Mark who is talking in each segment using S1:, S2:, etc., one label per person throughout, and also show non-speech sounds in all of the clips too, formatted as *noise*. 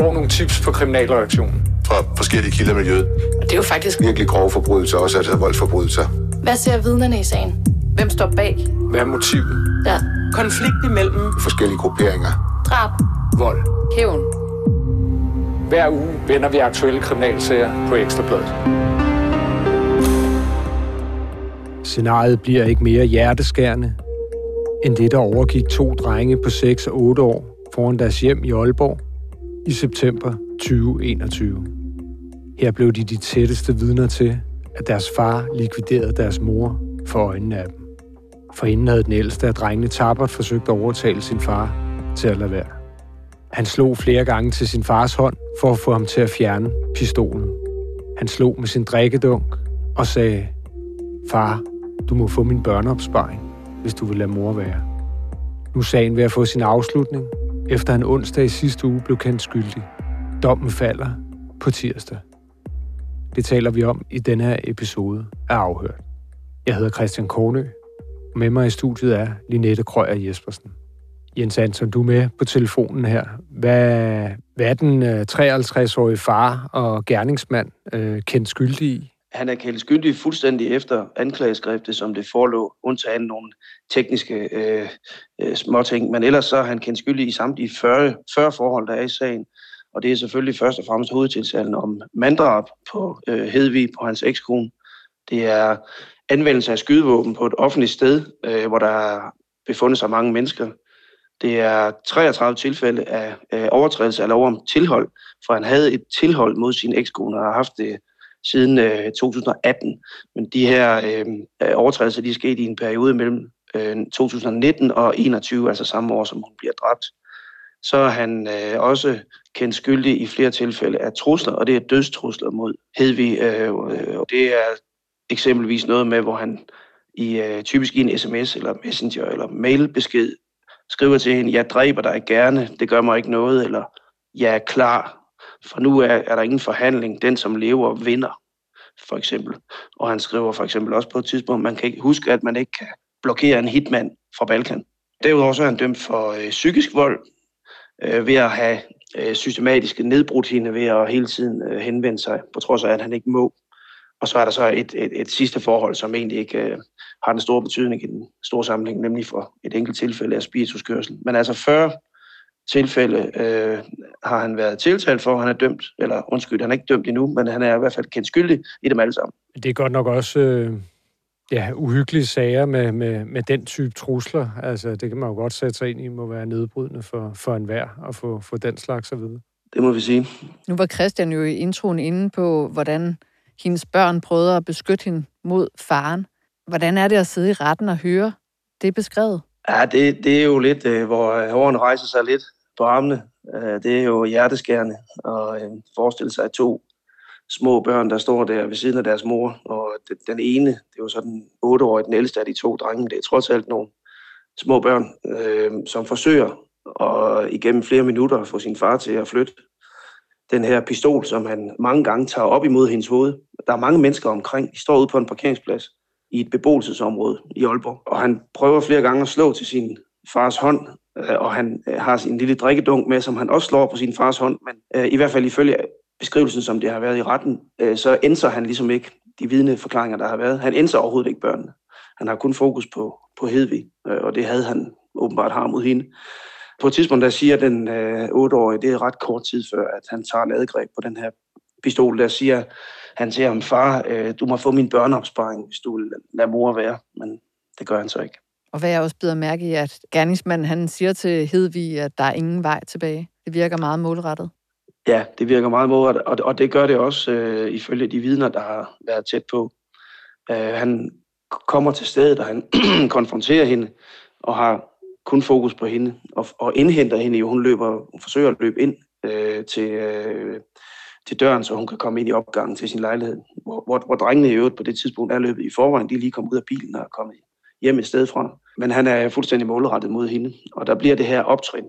S1: får nogle tips på kriminalreaktionen.
S2: Fra forskellige kilder i miljøet.
S3: Og det er jo faktisk
S2: Virkelig grove forbrydelser, også altså voldsforbrydelser.
S3: Hvad ser vidnerne i sagen? Hvem står bag?
S1: Hvad er motivet?
S3: Ja.
S4: Konflikt imellem
S2: Forskellige grupperinger.
S3: Drab.
S1: Vold.
S3: Hævn.
S1: Hver uge vender vi aktuelle kriminalsager på Ekstrabladet.
S5: Scenariet bliver ikke mere hjerteskærende, end det, der overgik to drenge på 6 og 8 år foran deres hjem i Aalborg i september 2021. Her blev de de tætteste vidner til, at deres far likviderede deres mor for øjnene af dem. For inden havde den ældste af drengene tabert forsøgt at overtale sin far til at lade være. Han slog flere gange til sin fars hånd for at få ham til at fjerne pistolen. Han slog med sin drikkedunk og sagde, Far, du må få min børneopsparing, hvis du vil lade mor være. Nu er sagen ved at få sin afslutning, efter en onsdag i sidste uge blev kendt skyldig. Dommen falder på tirsdag. Det taler vi om i denne her episode af Afhørt. Jeg hedder Christian Kornø, og med mig i studiet er Linette Krøyer Jespersen. Jens Anton, du er med på telefonen her. Hvad, hvad er den øh, 53-årige far og gerningsmand øh, kendt skyldig i?
S6: Han er kendt skyldig fuldstændig efter anklageskriftet, som det forelå, undtagen nogle tekniske øh, øh, småting. Men ellers så er han kendt skyldig i samtlige 40, 40 forhold, der er i sagen. Og det er selvfølgelig først og fremmest hovedtiltalen om manddrab på øh, Hedvig, på hans ekskone. Det er anvendelse af skydevåben på et offentligt sted, øh, hvor der befundet sig mange mennesker. Det er 33 tilfælde af øh, overtrædelse af lov om tilhold, for han havde et tilhold mod sin ekskone og har haft det siden øh, 2018. Men de her øh, øh, overtrædelser, de er sket i en periode mellem øh, 2019 og 21, altså samme år, som hun bliver dræbt. Så er han øh, også kendt skyldig i flere tilfælde af trusler, og det er dødstrusler mod Hedvig. Øh, øh, det er eksempelvis noget med, hvor han i øh, typisk i en sms eller messenger eller mailbesked skriver til hende, jeg dræber dig gerne, det gør mig ikke noget, eller jeg er klar, for nu er, er der ingen forhandling, den som lever vinder, for eksempel. Og han skriver for eksempel også på et tidspunkt, man kan ikke huske, at man ikke kan blokere en hitmand fra Balkan. Derudover så er han dømt for øh, psykisk vold, øh, ved at have øh, systematisk nedbrudt hende, ved at hele tiden øh, henvende sig, på trods af, at han ikke må. Og så er der så et, et, et sidste forhold, som egentlig ikke øh, har den store betydning i den store sammenhæng, nemlig for et enkelt tilfælde af spirituskørsel. Men altså 40 tilfælde øh, har han været tiltalt for, han er dømt, eller undskyld, han er ikke dømt endnu, men han er i hvert fald kendt skyldig i dem alle sammen.
S5: Det er godt nok også øh, ja, uhyggelige sager med, med, med den type trusler. Altså, det kan man jo godt sætte sig ind i, må være nedbrydende for, for enhver at få, få den slags at vide.
S6: Det må vi sige.
S7: Nu var Christian jo i introen inde på, hvordan hendes børn prøvede at beskytte hende mod faren. Hvordan er det at sidde i retten og høre det beskrevet?
S6: Ja, det, det er jo lidt, øh, hvor hårene rejser sig lidt på armene. Øh, det er jo hjerteskærende at øh, forestille sig to små børn, der står der ved siden af deres mor. Og den ene, det er jo sådan 8-årig, den ældste af de to drenge. Det er trods alt nogle små børn, øh, som forsøger at igennem flere minutter få sin far til at flytte den her pistol, som han mange gange tager op imod hendes hoved. Der er mange mennesker omkring. De står ude på en parkeringsplads i et beboelsesområde i Aalborg. Og han prøver flere gange at slå til sin fars hånd, øh, og han øh, har sin lille drikkedunk med, som han også slår på sin fars hånd. Men øh, i hvert fald ifølge beskrivelsen, som det har været i retten, så ændrer han ligesom ikke de vidne forklaringer, der har været. Han ændrer overhovedet ikke børnene. Han har kun fokus på, på Hedvig, og det havde han åbenbart har mod hende. På et tidspunkt, der siger den øh, 8-årige, det er ret kort tid før, at han tager ladegreb på den her pistol, der siger han til ham, far, øh, du må få min børneopsparing, hvis du vil lade mor være. Men det gør han så ikke.
S7: Og hvad jeg også bider mærke i, at gerningsmanden han siger til Hedvig, at der er ingen vej tilbage. Det virker meget målrettet.
S6: Ja, det virker meget målrettet, og, og det gør det også øh, ifølge de vidner, der har været tæt på. Øh, han kommer til stedet, og han *clears throat* konfronterer hende, og har kun fokus på hende, og, og indhenter hende jo. Hun løber, hun forsøger at løbe ind øh, til, øh, til døren, så hun kan komme ind i opgangen til sin lejlighed. Hvor, hvor, hvor drengene i øvrigt på det tidspunkt er løbet i forvejen. De er lige kommet ud af bilen og er kommet hjem et sted fra. Men han er fuldstændig målrettet mod hende. Og der bliver det her optrin.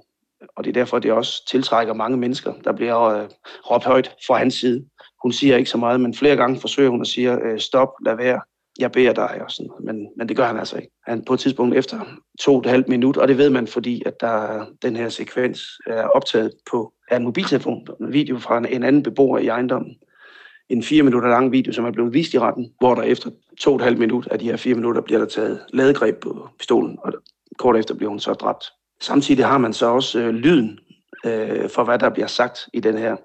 S6: Og det er derfor, det også tiltrækker mange mennesker. Der bliver øh, råbt højt fra hans side. Hun siger ikke så meget, men flere gange forsøger hun at sige, øh, stop, lad være. jeg beder dig, og sådan, men, men det gør han altså ikke. Han på et tidspunkt efter to og et halvt minut, og det ved man, fordi at der, den her sekvens er optaget på er en mobiltelefon, en video fra en, en anden beboer i ejendommen. En fire minutter lang video, som er blevet vist i retten, hvor der efter to og et halvt minut af de her fire minutter bliver der taget ladegreb på pistolen, og kort efter bliver hun så dræbt. Samtidig har man så også øh, lyden øh, for, hvad der bliver sagt i den her,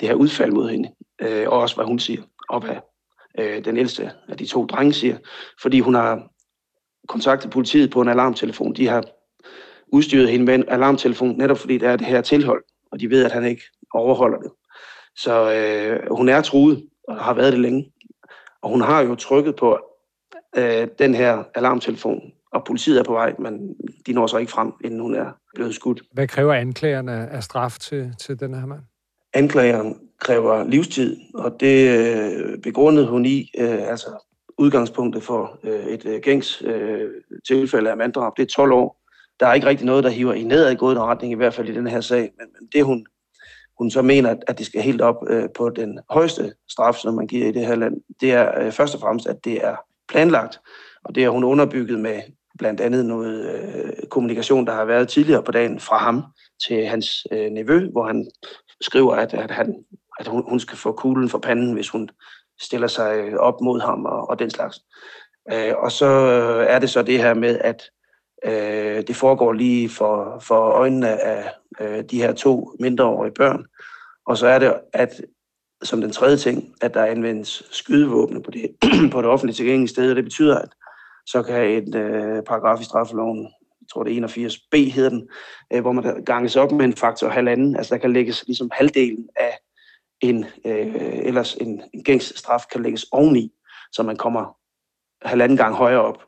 S6: det her udfald mod hende, øh, og også hvad hun siger, og hvad øh, den ældste af de to drenge siger, fordi hun har kontaktet politiet på en alarmtelefon. De har udstyret hende med en alarmtelefon, netop fordi der er det her tilhold, og de ved, at han ikke overholder det. Så øh, hun er truet, og har været det længe. Og hun har jo trykket på øh, den her alarmtelefon, og politiet er på vej, men de når så ikke frem, inden hun er blevet skudt.
S5: Hvad kræver anklagerne af straf til, til den her mand?
S6: Anklageren kræver livstid, og det øh, begrundede hun i, øh, altså udgangspunktet for øh, et øh, gængs øh, tilfælde af manddrab, det er 12 år. Der er ikke rigtig noget, der hiver i nedadgående retning, i hvert fald i den her sag, men, men det hun, hun så mener, at det skal helt op øh, på den højeste straf, som man giver i det her land, det er øh, først og fremmest, at det er planlagt, og det er hun underbygget med blandt andet noget øh, kommunikation, der har været tidligere på dagen fra ham til hans øh, nevø, hvor han skriver, at, at, han, at hun, hun skal få kuglen for panden, hvis hun stiller sig op mod ham og, og den slags. Øh, og så er det så det her med, at øh, det foregår lige for, for øjnene af øh, de her to mindreårige børn. Og så er det, at som den tredje ting, at der anvendes skydevåben på det, *clears throat* på det offentlige tilgængelige sted, og det betyder, at så kan en øh, paragraf i straffeloven, jeg tror det er 81b hedder den, øh, hvor man ganges op med en faktor halvanden, altså der kan lægges ligesom halvdelen af en, øh, ellers en, en gængs straf kan lægges oveni, så man kommer halvanden gang højere op.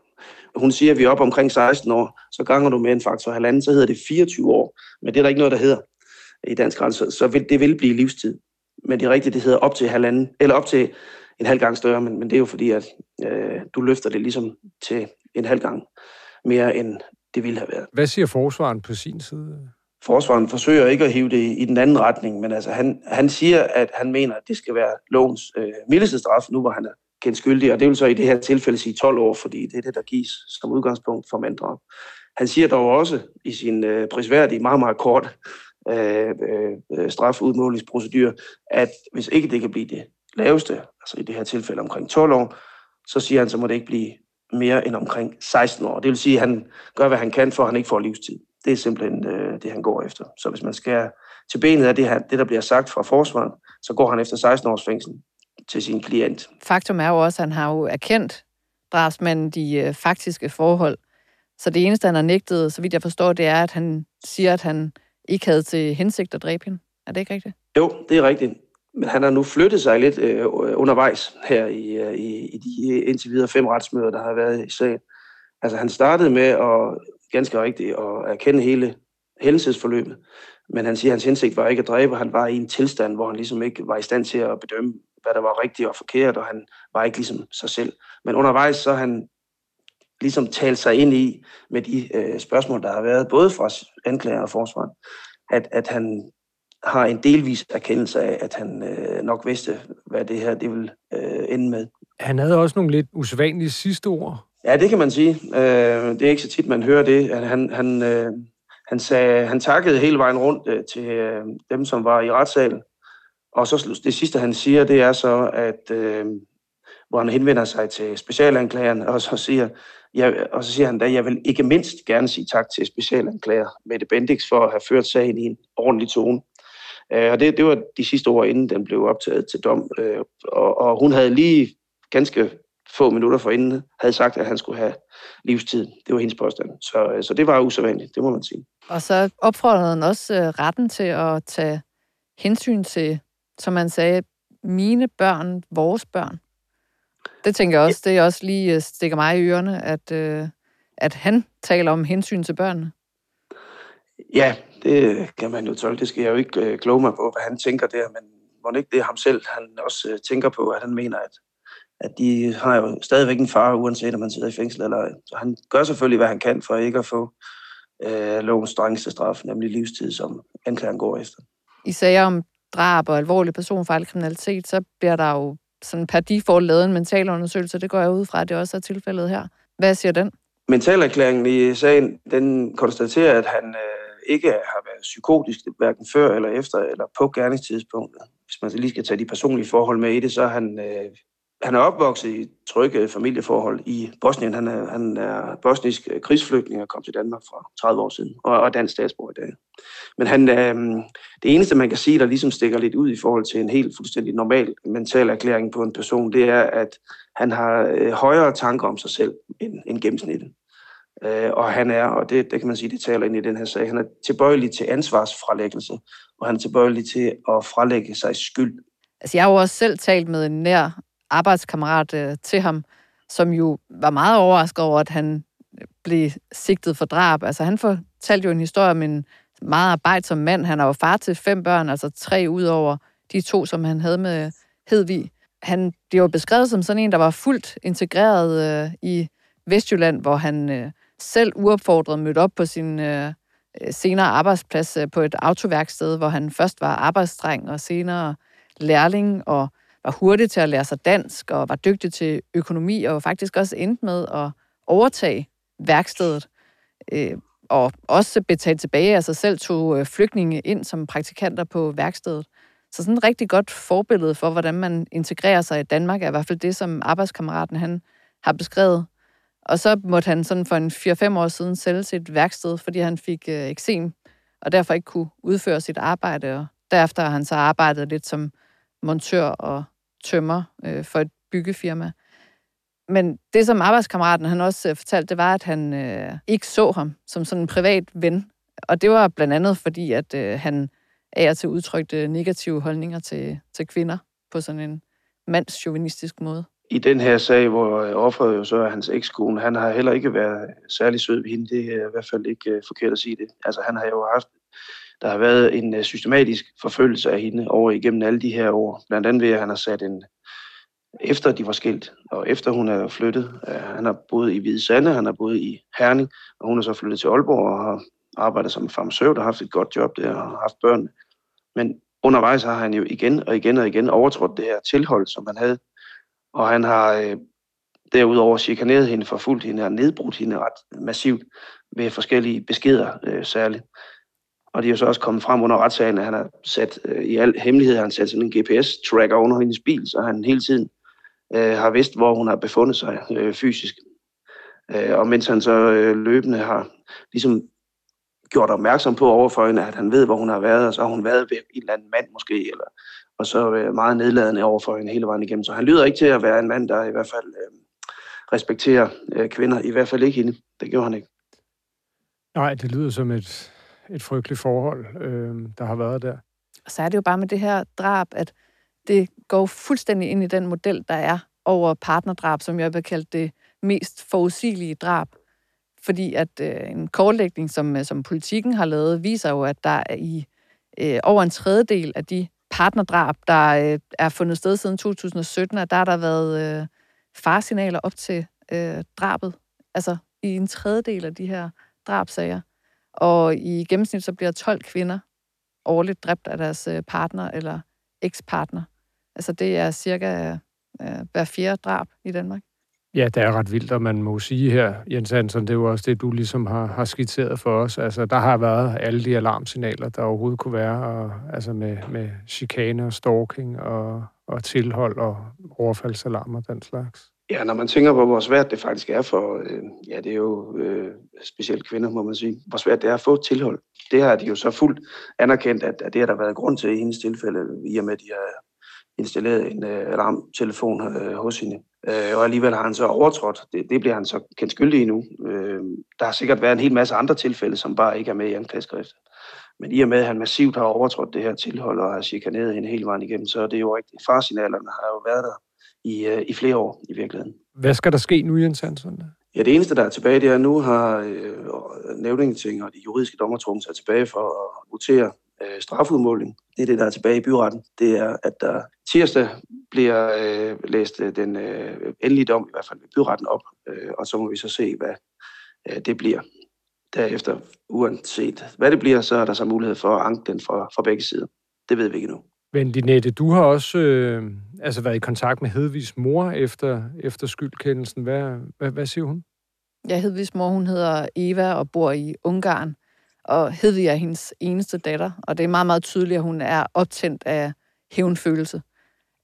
S6: Hun siger, at vi er oppe omkring 16 år, så ganger du med en faktor halvanden, så hedder det 24 år. Men det er der ikke noget, der hedder i dansk grænse, så vil, det vil blive livstid. Men det er rigtigt, det hedder op til halvanden, eller op til en halv gang større, men, men det er jo fordi, at øh, du løfter det ligesom til en halv gang mere, end det ville have været.
S5: Hvad siger forsvaren på sin side?
S6: Forsvaren forsøger ikke at hive det i den anden retning, men altså han, han siger, at han mener, at det skal være lovens øh, mildeste straf, nu hvor han er kendt skyldig, og det vil så i det her tilfælde sige 12 år, fordi det er det, der gives som udgangspunkt for manddrab. Han siger dog også i sin øh, prisværdige, meget, meget kort øh, øh, strafudmålingsprocedur, at hvis ikke det kan blive det laveste, altså i det her tilfælde omkring 12 år, så siger han, så må det ikke blive mere end omkring 16 år. Det vil sige, at han gør, hvad han kan, for at han ikke får livstid. Det er simpelthen øh, det, han går efter. Så hvis man skal til benet af det, her, det, der bliver sagt fra forsvaret, så går han efter 16 års fængsel til sin klient.
S7: Faktum er jo også, at han har jo erkendt drabsmanden de øh, faktiske forhold. Så det eneste, han har nægtet, så vidt jeg forstår, det er, at han siger, at han ikke havde til hensigt at dræbe hende. Er det ikke rigtigt?
S6: Jo, det er rigtigt. Men han har nu flyttet sig lidt øh, undervejs her i, øh, i, i de indtil videre fem retsmøder, der har været i sagen. Altså han startede med at ganske rigtigt at erkende hele hændelsesforløbet. Men han siger, at hans hensigt var ikke at dræbe. Han var i en tilstand, hvor han ligesom ikke var i stand til at bedømme, hvad der var rigtigt og forkert, og han var ikke ligesom sig selv. Men undervejs så han ligesom talt sig ind i med de øh, spørgsmål, der har været, både fra anklager og forsvar, at, at han har en delvis erkendelse af, at han øh, nok vidste, hvad det her det vil øh, ende med.
S5: Han havde også nogle lidt usædvanlige sidste ord.
S6: Ja, det kan man sige. Øh, det er ikke så tit, man hører det. Han, han, øh, han, sagde, han takkede hele vejen rundt øh, til øh, dem, som var i retssalen. Og så det sidste, han siger, det er så, at øh, hvor han henvender sig til specialanklageren, og så siger, jeg, og så siger han da, jeg vil ikke mindst gerne sige tak til specialanklager Mette Bendix for at have ført sagen i en ordentlig tone. Øh, og det, det var de sidste ord, inden den blev optaget til dom. Øh, og, og hun havde lige ganske få minutter forinden havde sagt, at han skulle have livstid. Det var hendes påstand. Så, øh, så det var usædvanligt, det må man sige.
S7: Og så opfordrede han også øh, retten til at tage hensyn til, som man sagde, mine børn, vores børn. Det tænker jeg også, det er også lige stikker mig i ørerne, at, at han taler om hensyn til børnene.
S6: Ja, det kan man jo tolke. Det skal jeg jo ikke øh, kloge mig på, hvad han tænker der, men må ikke det er ham selv, han også øh, tænker på, at han mener, at, at de har jo stadigvæk en far, uanset om man sidder i fængsel eller ej. Så han gør selvfølgelig, hvad han kan for ikke at få øh, lovens strengeste straf, nemlig livstid, som anklageren går efter.
S7: I sager om drab og alvorlig personfarlig kriminalitet, så bliver der jo sådan per default lavet en mentalundersøgelse. Det går jeg ud fra, at det også er tilfældet her. Hvad siger den?
S6: Mentalerklæringen i sagen, den konstaterer, at han øh, ikke har været psykotisk, hverken før eller efter, eller på gerningstidspunktet. Hvis man lige skal tage de personlige forhold med i det, så er han øh, han er opvokset i trygge familieforhold i Bosnien. Han er, han er bosnisk krigsflygtning og kom til Danmark for 30 år siden, og er dansk statsborger i dag. Men han, øh, det eneste, man kan sige, der ligesom stikker lidt ud i forhold til en helt fuldstændig normal mental erklæring på en person, det er, at han har øh, højere tanker om sig selv end, end gennemsnittet. Øh, og han er, og det, det kan man sige, det taler ind i den her sag, han er tilbøjelig til ansvarsfralæggelse, og han er tilbøjelig til at fralægge sig skyld.
S7: Altså, jeg har jo også selv talt med en nær arbejdskammerat øh, til ham, som jo var meget overrasket over, at han øh, blev sigtet for drab. Altså han fortalte jo en historie om en meget arbejdsom mand. Han er jo far til fem børn, altså tre ud over de to, som han havde med Hedvig. Han blev jo beskrevet som sådan en, der var fuldt integreret øh, i Vestjylland, hvor han øh, selv uopfordret mødte op på sin øh, øh senere arbejdsplads øh, på et autoværksted, hvor han først var arbejdsdreng og senere lærling, og var hurtig til at lære sig dansk, og var dygtig til økonomi, og faktisk også endte med at overtage værkstedet, øh, og også betale tilbage af sig selv, tog øh, flygtninge ind som praktikanter på værkstedet. Så sådan et rigtig godt forbillede for, hvordan man integrerer sig i Danmark, er i hvert fald det, som arbejdskammeraten han har beskrevet. Og så måtte han sådan for en 4-5 år siden sælge sit værksted, fordi han fik øh, eksem, og derfor ikke kunne udføre sit arbejde. Og derefter har han så arbejdet lidt som montør og tømmer øh, for et byggefirma. Men det, som arbejdskammeraten han også øh, fortalte, det var, at han øh, ikke så ham som sådan en privat ven. Og det var blandt andet fordi, at øh, han af og til udtrykte negative holdninger til, til kvinder på sådan en mandsjuvenistisk måde.
S6: I den her sag, hvor øh, offeret jo så er hans ekskone, han har heller ikke været særlig sød ved hende. Det er i hvert fald ikke øh, forkert at sige det. Altså han har jo haft der har været en øh, systematisk forfølgelse af hende over igennem alle de her år. Blandt andet ved, at han har sat en, efter de var skilt, og efter hun er flyttet. Øh, han har boet i Hvide Sande, han har boet i Herning, og hun er så flyttet til Aalborg og har arbejdet som farmaceut og haft et godt job der og haft børn. Men undervejs har han jo igen og igen og igen overtrådt det her tilhold, som han havde. Og han har øh, derudover chikaneret hende, forfulgt hende og nedbrudt hende ret massivt ved forskellige beskeder øh, særligt. Og det er jo så også kommet frem under retssagen, at han har sat, øh, i al hemmelighed, han sat sådan en GPS-tracker under hendes bil, så han hele tiden øh, har vidst, hvor hun har befundet sig øh, fysisk. Øh, og mens han så øh, løbende har ligesom gjort opmærksom på overfor hende, at han ved, hvor hun har været, og så har hun været ved en eller anden mand måske, eller, og så øh, meget nedladende overfor hende hele vejen igennem. Så han lyder ikke til at være en mand, der i hvert fald øh, respekterer øh, kvinder, i hvert fald ikke hende. Det gjorde han ikke.
S5: Nej, det lyder som et, et frygteligt forhold, øh, der har været der.
S7: Og så er det jo bare med det her drab, at det går fuldstændig ind i den model, der er over partnerdrab, som jeg vil kalde det mest forudsigelige drab. Fordi at øh, en kortlægning, som, øh, som politikken har lavet, viser jo, at der er i øh, over en tredjedel af de partnerdrab, der øh, er fundet sted siden 2017, at der har der været øh, farsignaler op til øh, drabet. Altså i en tredjedel af de her drabsager. Og i gennemsnit så bliver 12 kvinder årligt dræbt af deres øh, partner eller ekspartner. Altså det er cirka øh, hver fjerde drab i Danmark.
S5: Ja, det er ret vildt, og man må sige her, Jens Hansen, det er jo også det, du ligesom har, har skitseret for os. Altså, der har været alle de alarmsignaler, der overhovedet kunne være, og, altså med, med chikane og stalking og, og tilhold og overfaldsalarmer og den slags.
S6: Ja, når man tænker på, hvor svært det faktisk er for, øh, ja, det er jo øh, specielt kvinder, må man sige, hvor svært det er at få tilhold. Det har de jo så fuldt anerkendt, at, at det har der været grund til i hendes tilfælde, i og med, at de har installeret en øh, alarmtelefon øh, hos hende. Øh, og alligevel har han så overtrådt. Det, det bliver han så kendt skyldig i nu. Øh, der har sikkert været en hel masse andre tilfælde, som bare ikke er med i anklageskriftet. Men i og med, at han massivt har overtrådt det her tilhold og har chikaneret hende hele vejen igennem, så er det jo rigtigt. Farsignalerne har jo været der i, øh, i flere år i virkeligheden.
S5: Hvad skal der ske nu, Jens Hansen?
S6: Ja, det eneste, der er tilbage, det er, at nu har øh, nævningeting og de juridiske dommertrum sig tilbage for at votere øh, strafudmåling. Det er det, der er tilbage i byretten. Det er, at der tirsdag bliver øh, læst øh, den øh, endelige dom, i hvert fald ved byretten op, øh, og så må vi så se, hvad øh, det bliver. Derefter, uanset hvad det bliver, så er der så mulighed for at anke den fra, fra begge sider. Det ved vi ikke nu.
S5: Men Linette, du har også øh, altså været i kontakt med Hedvigs mor efter, efter skyldkendelsen. Hvad, hvad, hvad siger hun?
S7: Ja, Hedvigs mor, hun hedder Eva og bor i Ungarn. Og Hedvig er hendes eneste datter, og det er meget, meget tydeligt, at hun er optændt af hævnfølelse.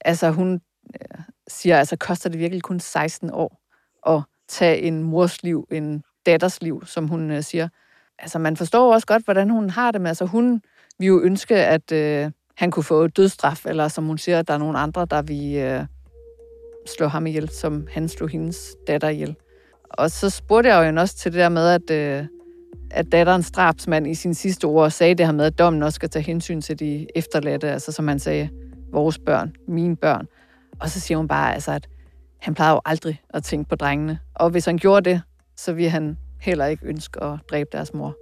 S7: Altså hun øh, siger, altså koster det virkelig kun 16 år at tage en mors liv, en datters liv, som hun øh, siger. Altså man forstår også godt, hvordan hun har det med. Altså hun vil jo ønske, at øh, han kunne få dødstraf, eller som hun siger, at der er nogle andre, der vil øh, slå ham ihjel, som han slog hendes datter ihjel. Og så spurgte jeg jo også til det der med, at, øh, at datterens drabsmand i sin sidste ord sagde det her med, at dommen også skal tage hensyn til de efterladte, altså som han sagde, vores børn, mine børn. Og så siger hun bare, altså, at han plejede jo aldrig at tænke på drengene. Og hvis han gjorde det, så ville han heller ikke ønske at dræbe deres mor.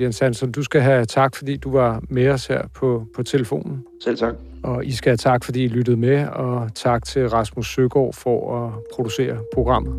S5: Jens Hansen, du skal have tak, fordi du var med os her på, på telefonen.
S6: Selv tak.
S5: Og I skal have tak, fordi I lyttede med, og tak til Rasmus Søgaard for at producere programmet.